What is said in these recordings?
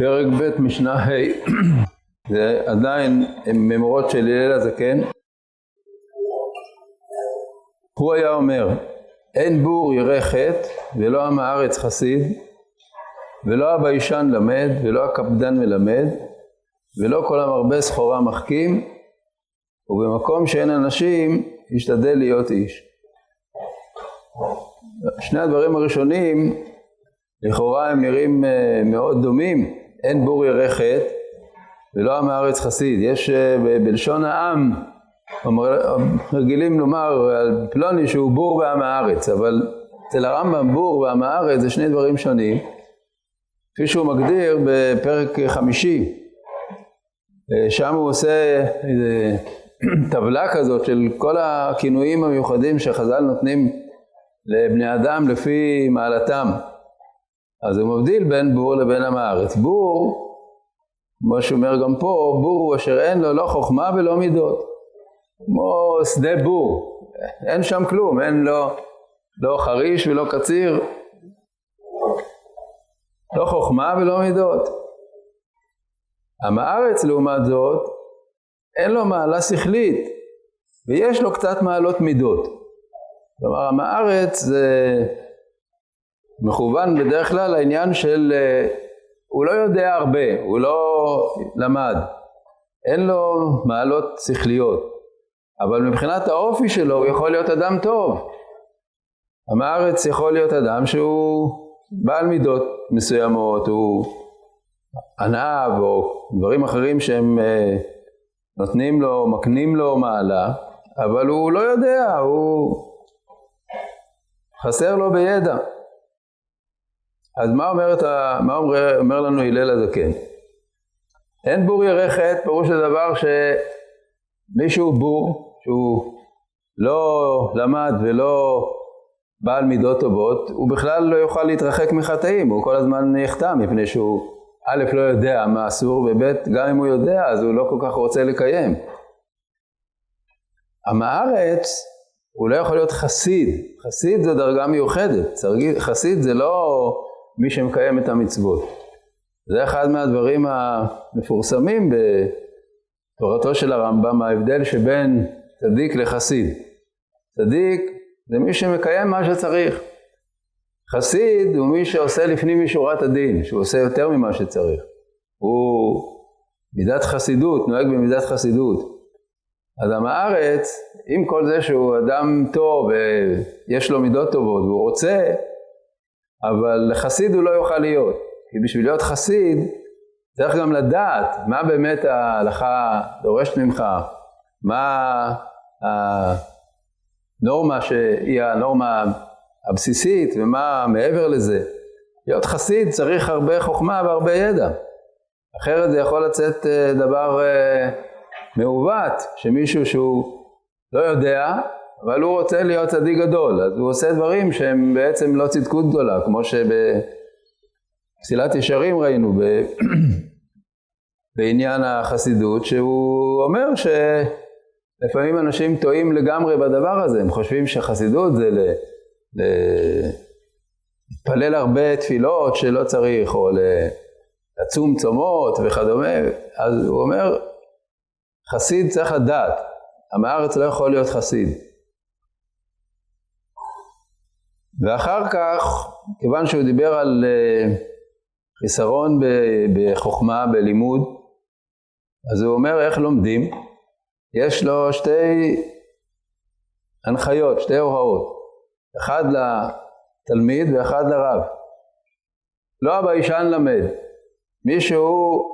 פרק ב' משנה ה' זה עדיין ממורות של הלל הזקן. הוא היה אומר אין בור ירא חטא ולא עם הארץ חסיד ולא הביישן למד ולא הקפדן מלמד ולא כל המרבה סחורה מחכים ובמקום שאין אנשים ישתדל להיות איש. שני הדברים הראשונים לכאורה הם נראים אה, מאוד דומים, אין בור חטא ולא עם הארץ חסיד. יש אה, בלשון העם, רגילים לומר על פלוני שהוא בור בעם הארץ, אבל אצל הרמב"ם בור ועם הארץ זה שני דברים שונים. כפי שהוא מגדיר בפרק חמישי, אה, שם הוא עושה איזה טבלה כזאת של כל הכינויים המיוחדים שחז"ל נותנים לבני אדם לפי מעלתם. אז הוא מבדיל בין בור לבין עם הארץ. בור, כמו שאומר גם פה, בור הוא אשר אין לו לא חוכמה ולא מידות. כמו שדה בור, אין שם כלום, אין לו לא חריש ולא קציר, לא חוכמה ולא מידות. עם הארץ לעומת זאת, אין לו מעלה שכלית, ויש לו קצת מעלות מידות. כלומר, עם הארץ זה מכוון בדרך כלל לעניין של אה, הוא לא יודע הרבה, הוא לא למד, אין לו מעלות שכליות, אבל מבחינת האופי שלו הוא יכול להיות אדם טוב. עם הארץ יכול להיות אדם שהוא בעל מידות מסוימות, הוא ענב או דברים אחרים שהם אה, נותנים לו, מקנים לו מעלה, אבל הוא לא יודע, הוא חסר לו בידע. אז מה, אומרת, מה אומר, אומר לנו הלל הזקן? אין בור ירא חטא, פירוש הדבר שמישהו בור, שהוא לא למד ולא בעל מידות טובות, הוא בכלל לא יוכל להתרחק מחטאים, הוא כל הזמן יחטא מפני שהוא א', לא יודע מה אסור, וב', גם אם הוא יודע, אז הוא לא כל כך רוצה לקיים. עם הארץ, הוא לא יכול להיות חסיד. חסיד זו דרגה מיוחדת. חסיד זה לא מי שמקיים את המצוות. זה אחד מהדברים המפורסמים בתורתו של הרמב"ם, ההבדל שבין צדיק לחסיד. צדיק זה מי שמקיים מה שצריך. חסיד הוא מי שעושה לפנים משורת הדין, שהוא עושה יותר ממה שצריך. הוא מידת חסידות, נוהג במידת חסידות. אז עם הארץ, עם כל זה שהוא אדם טוב ויש לו מידות טובות והוא רוצה, אבל חסיד הוא לא יוכל להיות. כי בשביל להיות חסיד צריך גם לדעת מה באמת ההלכה דורשת ממך, מה הנורמה שהיא הנורמה הבסיסית ומה מעבר לזה. להיות חסיד צריך הרבה חוכמה והרבה ידע. אחרת זה יכול לצאת אה, דבר אה, מעוות, שמישהו שהוא לא יודע, אבל הוא רוצה להיות צדיק גדול, אז הוא עושה דברים שהם בעצם לא צדקות גדולה, כמו שבפסילת ישרים ראינו ב... בעניין החסידות, שהוא אומר שלפעמים אנשים טועים לגמרי בדבר הזה, הם חושבים שחסידות זה ל... להתפלל הרבה תפילות שלא צריך, או לצום צומות וכדומה, אז הוא אומר, חסיד צריך לדעת, עם הארץ לא יכול להיות חסיד. ואחר כך, כיוון שהוא דיבר על אה, חיסרון בחוכמה, בלימוד, אז הוא אומר איך לומדים. יש לו שתי הנחיות, שתי הוראות. אחד לתלמיד ואחד לרב. לא הביישן למד. מי שהוא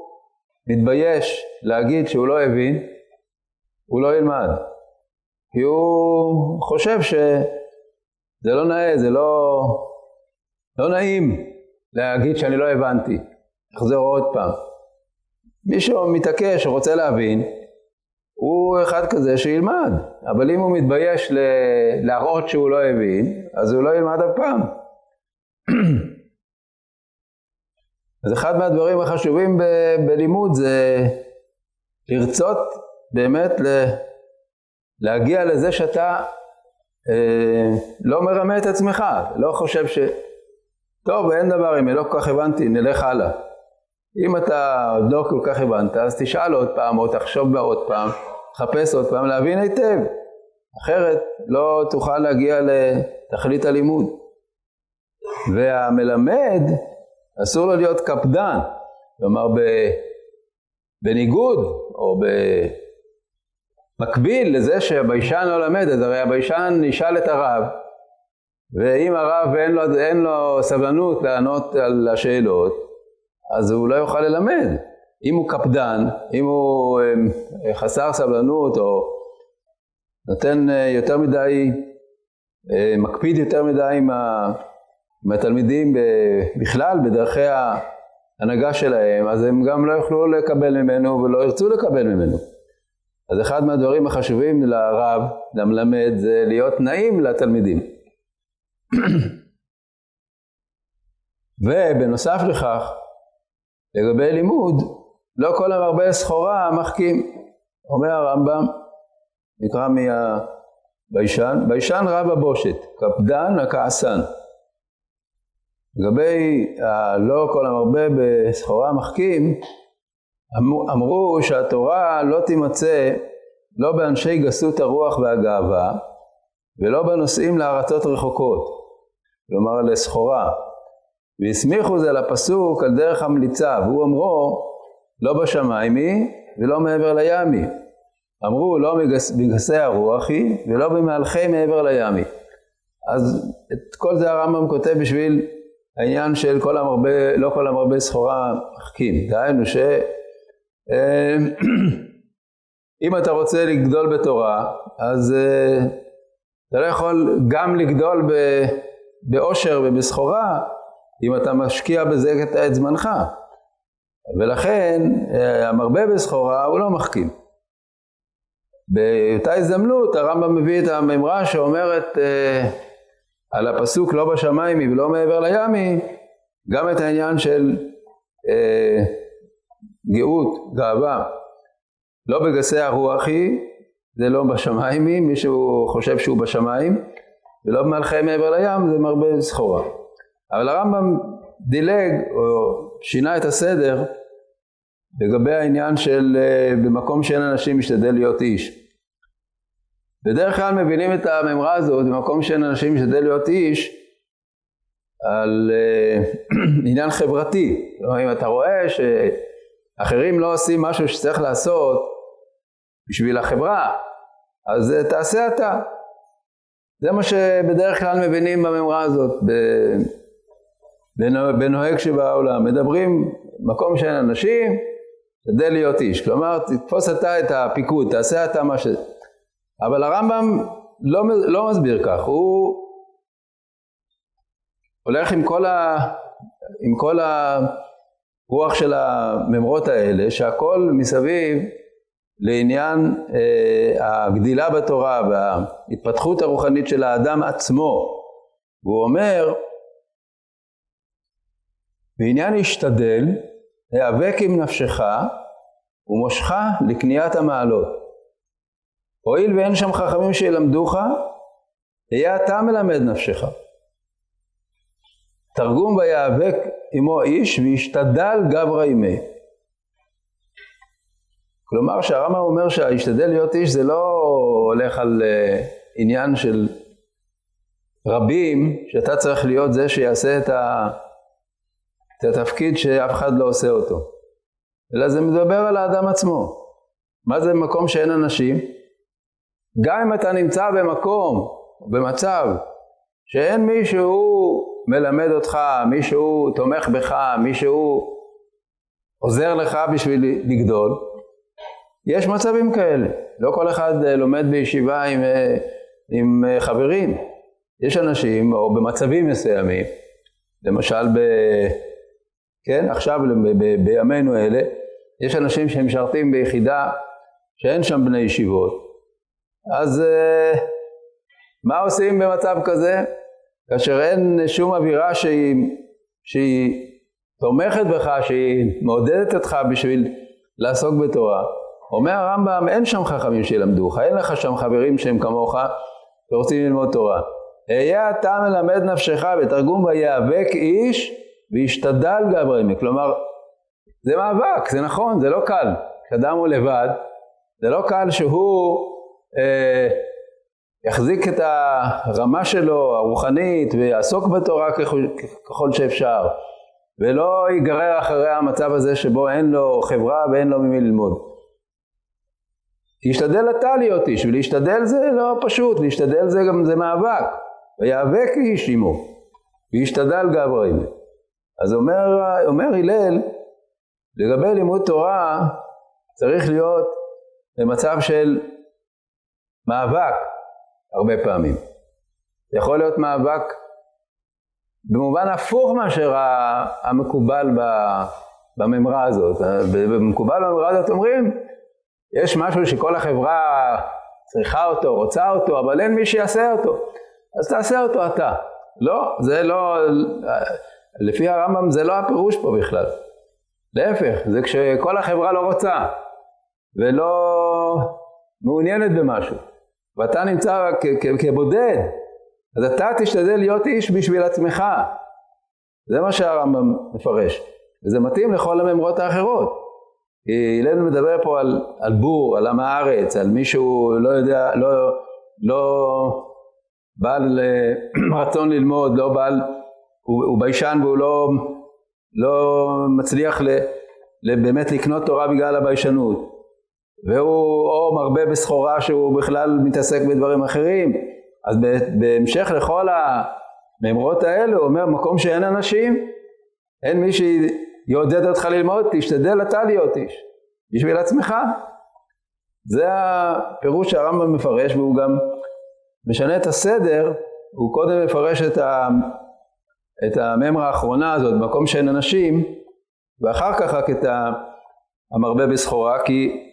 מתבייש להגיד שהוא לא הבין, הוא לא ילמד. כי הוא חושב שזה לא נאה, זה לא, לא נעים להגיד שאני לא הבנתי. אחזור עוד פעם. מי שמתעקש, רוצה להבין, הוא אחד כזה שילמד, אבל אם הוא מתבייש ל- להראות שהוא לא הבין, אז הוא לא ילמד אף פעם. אז אחד מהדברים החשובים ב- בלימוד זה לרצות באמת ל- להגיע לזה שאתה לא מרמה את עצמך, לא חושב ש... טוב, אין דבר, אם לא כל כך הבנתי, נלך הלאה. אם אתה עוד לא כל כך הבנת, אז תשאל עוד פעם, או תחשוב בה עוד פעם, תחפש עוד פעם, להבין היטב. אחרת לא תוכל להגיע לתכלית הלימוד. והמלמד, אסור לו להיות קפדן, כלומר בניגוד, או במקביל לזה שהביישן לא למד, אז הרי הביישן ישאל את הרב, ואם הרב אין לו, אין לו סבלנות לענות על השאלות, אז הוא לא יוכל ללמד. אם הוא קפדן, אם הוא אה, חסר סבלנות או נותן אה, יותר מדי, אה, מקפיד יותר מדי עם, עם התלמידים בכלל בדרכי ההנהגה שלהם, אז הם גם לא יוכלו לקבל ממנו ולא ירצו לקבל ממנו. אז אחד מהדברים החשובים לרב, למלמד, זה להיות נעים לתלמידים. ובנוסף לכך, לגבי לימוד, לא כל המרבה סחורה מחכים. אומר הרמב"ם, נקרא מהביישן, ביישן רב הבושת, קפדן הכעסן. לגבי לא כל המרבה בסחורה מחכים, אמרו שהתורה לא תימצא לא באנשי גסות הרוח והגאווה, ולא בנושאים לארצות רחוקות, כלומר לסחורה. והסמיכו זה לפסוק על דרך המליצה, והוא אמרו, לא בשמיים היא ולא מעבר לים היא. אמרו, לא מגס, מגסי הרוח היא ולא במהלכי מעבר לים היא. אז את כל זה הרמב"ם כותב בשביל העניין של כל המרבה, לא כל המרבה סחורה מחכים. דהיינו ש... אה, אם אתה רוצה לגדול בתורה, אז אה, אתה לא יכול גם לגדול באושר ובסחורה, אם אתה משקיע בזה את זמנך. ולכן אה, המרבה בסחורה הוא לא מחכים. באותה הזדמנות הרמב"ם מביא את הממרה שאומרת אה, על הפסוק לא בשמיים ולא מעבר לימי, גם את העניין של גאות, גאווה. לא בגסי הרוח היא, זה לא בשמיים היא, מישהו חושב שהוא בשמיים, ולא במלכי מעבר לים זה מרבה סחורה. אבל הרמב"ם דילג או שינה את הסדר לגבי העניין של אה, במקום שאין אנשים משתדל להיות איש. בדרך כלל מבינים את הממרה הזאת במקום שאין אנשים משתדל להיות איש על uh, עניין חברתי. כלומר אם אתה רואה שאחרים לא עושים משהו שצריך לעשות בשביל החברה, אז uh, תעשה אתה. זה מה שבדרך כלל מבינים בממרה הזאת. בנוהג שבעולם. מדברים מקום שאין אנשים, כדי להיות איש. כלומר, תתפוס אתה את הפיקוד, תעשה אתה מה ש... אבל הרמב"ם לא, לא מסביר כך, הוא הולך עם כל, ה, עם כל הרוח של הממרות האלה, שהכל מסביב לעניין אה, הגדילה בתורה וההתפתחות הרוחנית של האדם עצמו. והוא אומר, בעניין להשתדל, להיאבק עם נפשך ומושך לקניית המעלות. הואיל ואין שם חכמים שילמדוך, תהיה אתה מלמד נפשך. תרגום ויאבק עמו איש וישתדל גברא עמי. כלומר שהרמב"ם אומר שהשתדל להיות איש זה לא הולך על uh, עניין של רבים, שאתה צריך להיות זה שיעשה את ה... זה התפקיד שאף אחד לא עושה אותו. אלא זה מדבר על האדם עצמו. מה זה מקום שאין אנשים? גם אם אתה נמצא במקום, במצב, שאין מישהו מלמד אותך, מישהו תומך בך, מישהו עוזר לך בשביל לגדול, יש מצבים כאלה. לא כל אחד אה, לומד בישיבה עם, אה, עם אה, חברים. יש אנשים, או במצבים מסוימים, למשל ב... כן, עכשיו בימינו אלה, יש אנשים שמשרתים ביחידה שאין שם בני ישיבות. אז מה עושים במצב כזה? כאשר אין שום אווירה שהיא, שהיא תומכת בך, שהיא מעודדת אותך בשביל לעסוק בתורה. אומר הרמב"ם, אין שם חכמים שילמדוך, אין לך שם חברים שהם כמוך ורוצים ללמוד תורה. היה אתה מלמד נפשך בתרגום ויאבק איש וישתדל גברי, כלומר זה מאבק, זה נכון, זה לא קל. כשאדם הוא לבד, זה לא קל שהוא אה, יחזיק את הרמה שלו הרוחנית ויעסוק בתורה ככל, שאפשר, ולא ייגרר אחרי המצב הזה שבו אין לו חברה ואין לו ממי ללמוד. ישתדל אתה להיות איש, ולהשתדל זה לא פשוט, להשתדל זה גם זה מאבק, ויאבק איש עמו, וישתדל גברין. אז אומר, אומר הלל, לגבי לימוד תורה צריך להיות במצב של מאבק הרבה פעמים. יכול להיות מאבק במובן הפוך מאשר המקובל בממרה הזאת. במקובל בממרה הזאת אומרים, יש משהו שכל החברה צריכה אותו, רוצה אותו, אבל אין מי שיעשה אותו. אז תעשה אותו אתה. לא, זה לא, לפי הרמב"ם זה לא הפירוש פה בכלל. להפך, זה כשכל החברה לא רוצה ולא מעוניינת במשהו, ואתה נמצא כבודד, אז אתה תשתדל להיות איש בשביל עצמך. זה מה שהרמב"ם מפרש, וזה מתאים לכל הממרות האחרות. הלל מדבר פה על, על בור, על עם הארץ, על מישהו לא יודע, לא, לא בעל אה, רצון ללמוד, לא בעל, הוא, הוא ביישן והוא לא לא מצליח ל, באמת לקנות תורה בגלל הביישנות, והוא או מרבה בסחורה שהוא בכלל מתעסק בדברים אחרים, אז בהמשך לכל המאמרות האלו, הוא אומר, מקום שאין אנשים, אין מי שיעודד אותך ללמוד, תשתדל אתה להיות איש, בשביל עצמך. זה הפירוש שהרמב"ם מפרש, והוא גם משנה את הסדר, הוא קודם מפרש את ה... את הממרה האחרונה הזאת במקום שאין אנשים ואחר כך רק את המרבה בסחורה כי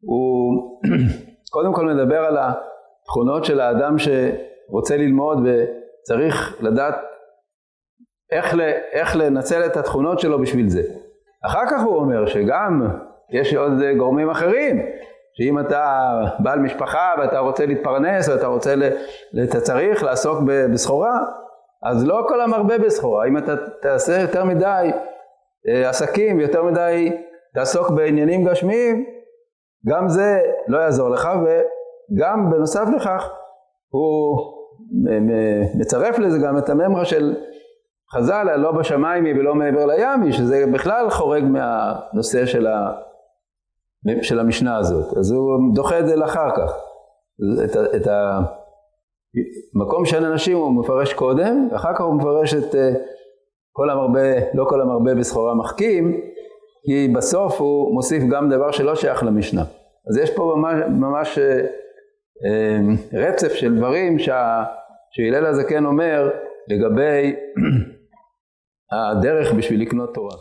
הוא קודם כל מדבר על התכונות של האדם שרוצה ללמוד וצריך לדעת איך, איך לנצל את התכונות שלו בשביל זה. אחר כך הוא אומר שגם יש עוד גורמים אחרים שאם אתה בעל משפחה ואתה רוצה להתפרנס ואתה רוצה, אתה צריך לעסוק בסחורה אז לא כל המרבה בסחורה, אם אתה תעשה יותר מדי אה, עסקים, יותר מדי תעסוק בעניינים גשמיים, גם זה לא יעזור לך, וגם בנוסף לכך הוא מצרף לזה גם את הממרה של חז"ל, לא בשמיים היא ולא מעבר לים היא, שזה בכלל חורג מהנושא של, ה, של המשנה הזאת, אז הוא דוחה את זה לאחר כך, את, את ה... מקום שאין אנשים הוא מפרש קודם, ואחר כך הוא מפרש את uh, כל המרבה, לא כל המרבה בסחורה מחכים, כי בסוף הוא מוסיף גם דבר שלא שייך למשנה. אז יש פה ממש, ממש uh, uh, רצף של דברים שה, שהלל הזקן אומר לגבי הדרך בשביל לקנות תורה.